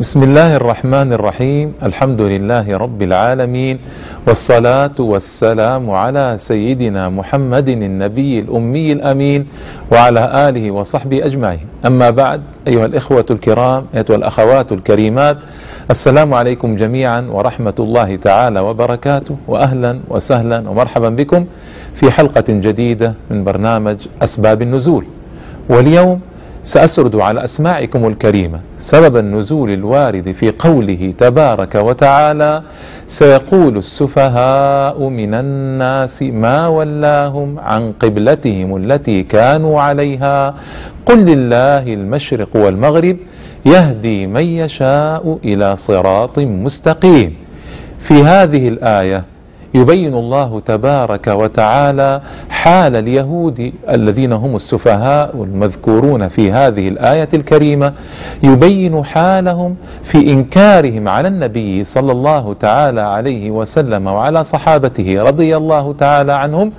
بسم الله الرحمن الرحيم الحمد لله رب العالمين والصلاة والسلام على سيدنا محمد النبي الأمي الأمين وعلى آله وصحبه أجمعين أما بعد أيها الإخوة الكرام أيها الأخوات الكريمات السلام عليكم جميعا ورحمة الله تعالى وبركاته وأهلا وسهلا ومرحبا بكم في حلقة جديدة من برنامج أسباب النزول واليوم سأسرد على أسماعكم الكريمة. سبب النزول الوارد في قوله تبارك وتعالى سيقول السفهاء من الناس ما ولاهم عن قبلتهم التي كانوا عليها. قل لله المشرق والمغرب يهدي من يشاء إلى صراط مستقيم. في هذه الآية يبين الله تبارك وتعالى حال اليهود الذين هم السفهاء المذكورون في هذه الآية الكريمة يبين حالهم في إنكارهم على النبي صلى الله تعالى عليه وسلم وعلى صحابته رضي الله تعالى عنهم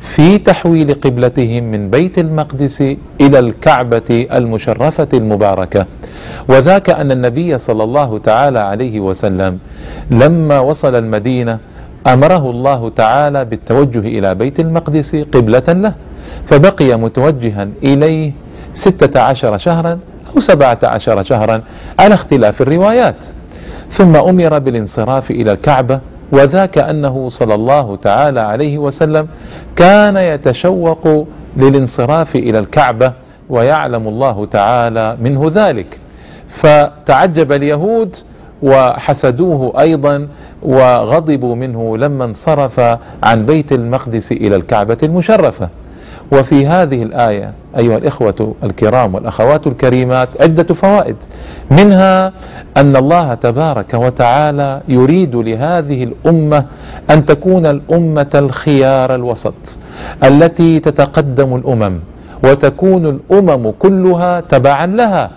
في تحويل قبلتهم من بيت المقدس إلى الكعبة المشرفة المباركة. وذاك أن النبي صلى الله تعالى عليه وسلم لما وصل المدينة أمره الله تعالى بالتوجه إلى بيت المقدس قبلة له فبقي متوجها إليه ستة عشر شهرا أو سبعة عشر شهرا على اختلاف الروايات. ثم أمر بالانصراف إلى الكعبة وذاك أنه صلى الله تعالى عليه وسلم كان يتشوق للانصراف إلى الكعبة ويعلم الله تعالى منه ذلك. فتعجب اليهود وحسدوه أيضا وغضبوا منه لما انصرف عن بيت المقدس إلى الكعبة المشرفة. وفي هذه الآية أيها الإخوة الكرام والأخوات الكريمات عدة فوائد. منها أن الله تبارك وتعالى يريد لهذه الأمة أن تكون الأمة الخيار الوسط التي تتقدم الأمم وتكون الأمم كلها تبعا لها.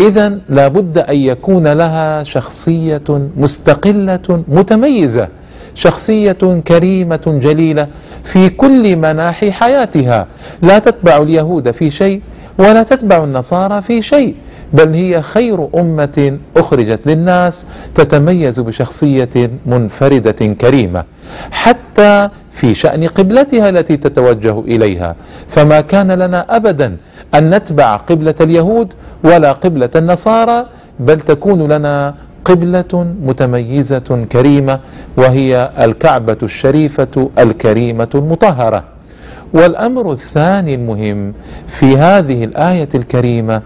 اذا لابد أن يكون لها شخصية مستقلة متميزة شخصية كريمة جليلة في كل مناحي حياتها. لا تتبع اليهود في شيء ولا تتبع النصارى في شيء. بل هي خير أمة أخرجت للناس تتميز بشخصية منفردة كريمة حتى في شأن قبلتها التي تتوجه إليها. فما كان لنا ابدا أن نتبع قبلة اليهود ولا قبلة النصارى بل تكون لنا قبلة متميزة كريمة وهي الكعبة الشريفة الكريمة المطهرة. والأمر الثاني المهم في هذه الآية الكريمة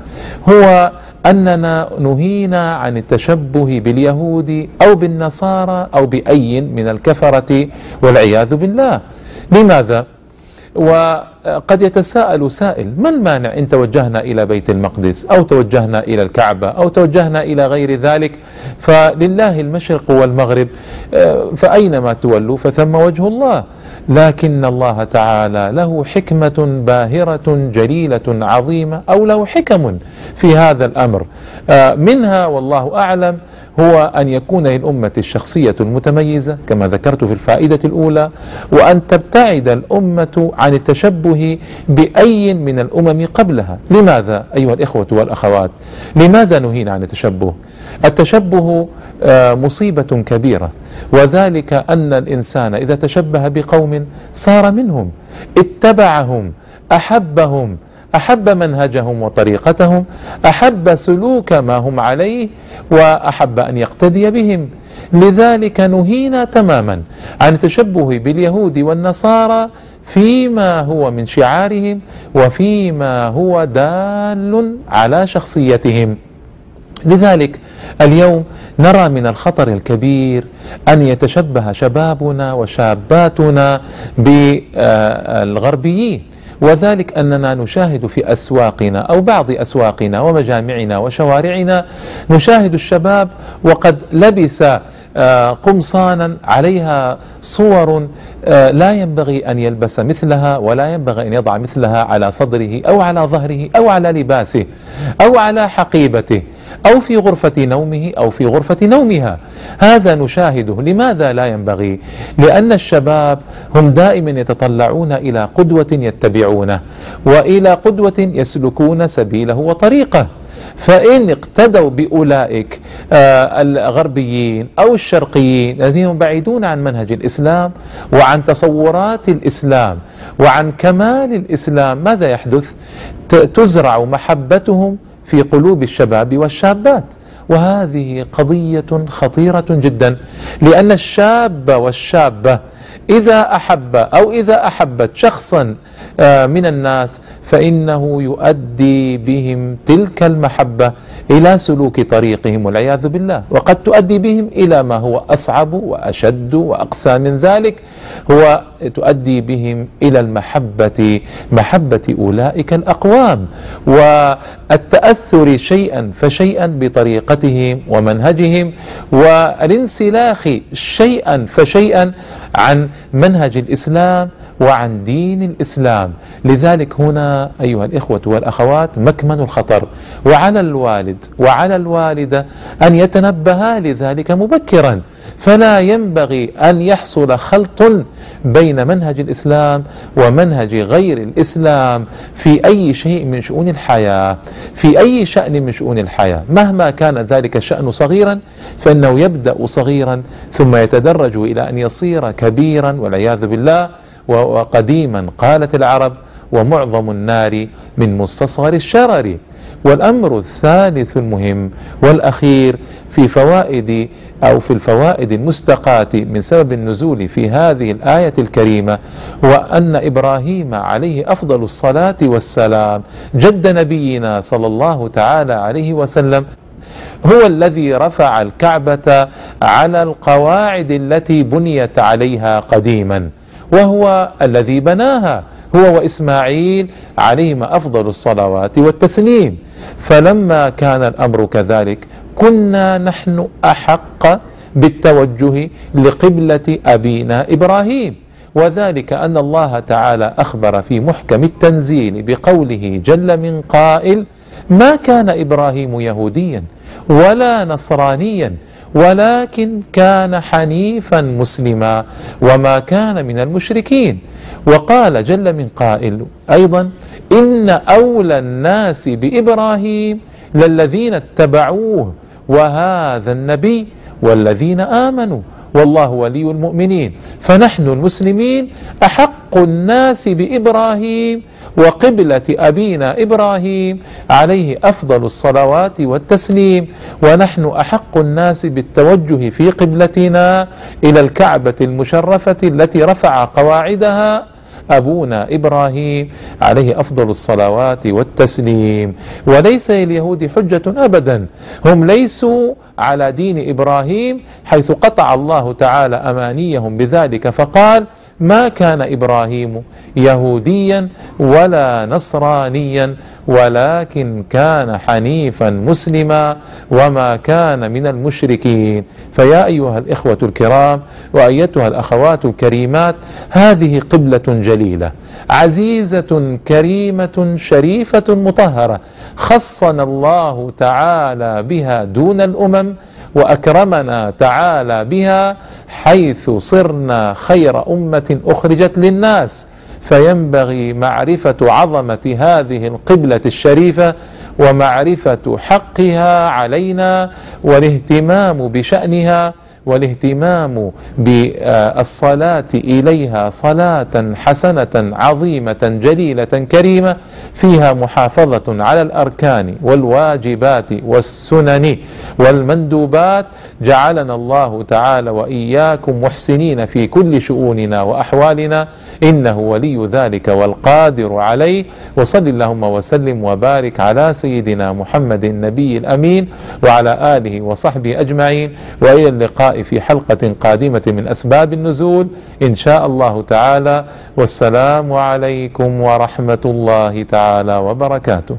هو أننا نهينا عن التشبه باليهود أو بالنصارى أو بأي من الكفرة والعياذ بالله. لماذا؟ وقد يتساءل سائل ما المانع إن توجهنا إلى بيت المقدس أو توجهنا إلى الكعبة أو توجهنا إلى غير ذلك؟ فلله المشرق والمغرب فأينما تولوا فثم وجه الله. لكن الله تعالى له حكمة باهرة جليلة عظيمة أو له حكم في هذا الأمر. منها والله أعلم هو أن يكون للأمة الشخصية المتميزة كما ذكرت في الفائدة الأولى وأن تبتعد الأمة عن التشبه بأي من الأمم قبلها. لماذا أيها الإخوة والأخوات؟ لماذا نهينا عن التشبه؟ التشبه مصيبة كبيرة وذلك أن الإنسان إذا تشبه بقوم صار منهم اتبعهم أحبهم أحب منهجهم وطريقتهم أحب سلوك ما هم عليه وأحب أن يقتدي بهم. لذلك نهينا تماما عن التشبه باليهود والنصارى فيما هو من شعارهم وفيما هو دال على شخصيتهم. لذلك اليوم نرى من الخطر الكبير أن يتشبه شبابنا وشاباتنا بالغربيين. وذلك أننا نشاهد في أسواقنا أو بعض أسواقنا ومجامعنا وشوارعنا نشاهد الشباب وقد لبس قمصانا عليها صور لا ينبغي أن يلبس مثلها ولا ينبغي أن يضع مثلها على صدره أو على ظهره أو على لباسه أو على حقيبته. أو في غرفة نومه أو في غرفة نومها. هذا نشاهده. لماذا لا ينبغي؟ لأن الشباب هم دائما يتطلعون إلى قدوة يتبعونه وإلى قدوة يسلكون سبيله وطريقه. فإن اقتدوا بأولئك آه، الغربيين أو الشرقيين الذين هم بعيدون عن منهج الإسلام وعن تصورات الإسلام وعن كمال الإسلام ماذا يحدث؟ تزرع محبتهم في قلوب الشباب والشابات. وهذه قضية خطيرة جدا لأن الشاب والشابة إذا أحب أو إذا أحبت شخصا من الناس فإنه يؤدي بهم تلك المحبة إلى سلوك طريقهم والعياذ بالله. وقد تؤدي بهم إلى ما هو أصعب وأشد وأقسى من ذلك هو تؤدي بهم إلى المحبة محبة أولئك الأقوام والتأثر شيئا فشيئا بطريقتهم ومنهجهم والانسلاخ شيئا فشيئا عن منهج الإسلام وعن دين الإسلام. لذلك هنا أيها الإخوة والأخوات مكمن الخطر. وعلى الوالد وعلى الوالدة أن يتنبها لذلك مبكرا. فلا ينبغي أن يحصل خلط بين منهج الإسلام ومنهج غير الإسلام في أي شيء من شؤون الحياة في أي شأن من شؤون الحياة. مهما كان ذلك الشأن صغيرا فإنه يبدأ صغيرا ثم يتدرج إلى أن يصير كبيرا والعياذ بالله. وقديما قالت العرب ومعظم النار من مستصغر الشرر. والأمر الثالث المهم والأخير في فوائد أو في الفوائد المستقاة من سبب النزول في هذه الآية الكريمة هو أن إبراهيم عليه أفضل الصلاة والسلام جد نبينا صلى الله تعالى عليه وسلم هو الذي رفع الكعبة على القواعد التي بنيت عليها قديما. وهو الذي بناها. هو وإسماعيل عليهما أفضل الصلوات والتسليم. فلما كان الأمر كذلك كنا نحن أحق بالتوجه لقبلة أبينا إبراهيم. وذلك أن الله تعالى أخبر في محكم التنزيل بقوله جل من قائل ما كان إبراهيم يهوديا ولا نصرانيا ولكن كان حنيفا مسلما وما كان من المشركين. وقال جل من قائل أيضا إن أولى الناس بإبراهيم للذين اتبعوه وهذا النبي والذين آمنوا والله ولي المؤمنين. فنحن المسلمين أحق الناس بإبراهيم وقبلة أبينا إبراهيم عليه أفضل الصلوات والتسليم ونحن أحق الناس بالتوجه في قبلتنا إلى الكعبة المشرفة التي رفع قواعدها أبونا إبراهيم عليه أفضل الصلوات والتسليم. وليس لليهود حجة أبدا. هم ليسوا على دين إبراهيم حيث قطع الله تعالى أمانيهم بذلك. فقال ما كان إبراهيم يهوديا ولا نصرانيا ولكن كان حنيفا مسلما وما كان من المشركين. فيا أيها الإخوة الكرام وأيتها الأخوات الكريمات هذه قبلة جليلة عزيزة كريمة شريفة مطهرة خصنا الله تعالى بها دون الأمم وأكرمنا تعالى بها حيث صرنا خير أمة أخرجت للناس. فينبغي معرفة عظمة هذه القبلة الشريفة ومعرفة حقها علينا والاهتمام بشأنها والاهتمام بالصلاة إليها صلاة حسنة عظيمة جليلة كريمة فيها محافظة على الأركان والواجبات والسنن والمندوبات. جعلنا الله تعالى وإياكم محسنين في كل شؤوننا وأحوالنا إنه ولي ذلك والقادر عليه. وصل اللهم وسلم وبارك على سيدنا محمد النبي الأمين وعلى آله وصحبه أجمعين. وإلى اللقاء في حلقة قادمة من أسباب النزول. إن شاء الله تعالى والسلام عليكم ورحمة الله تعالى وبركاته.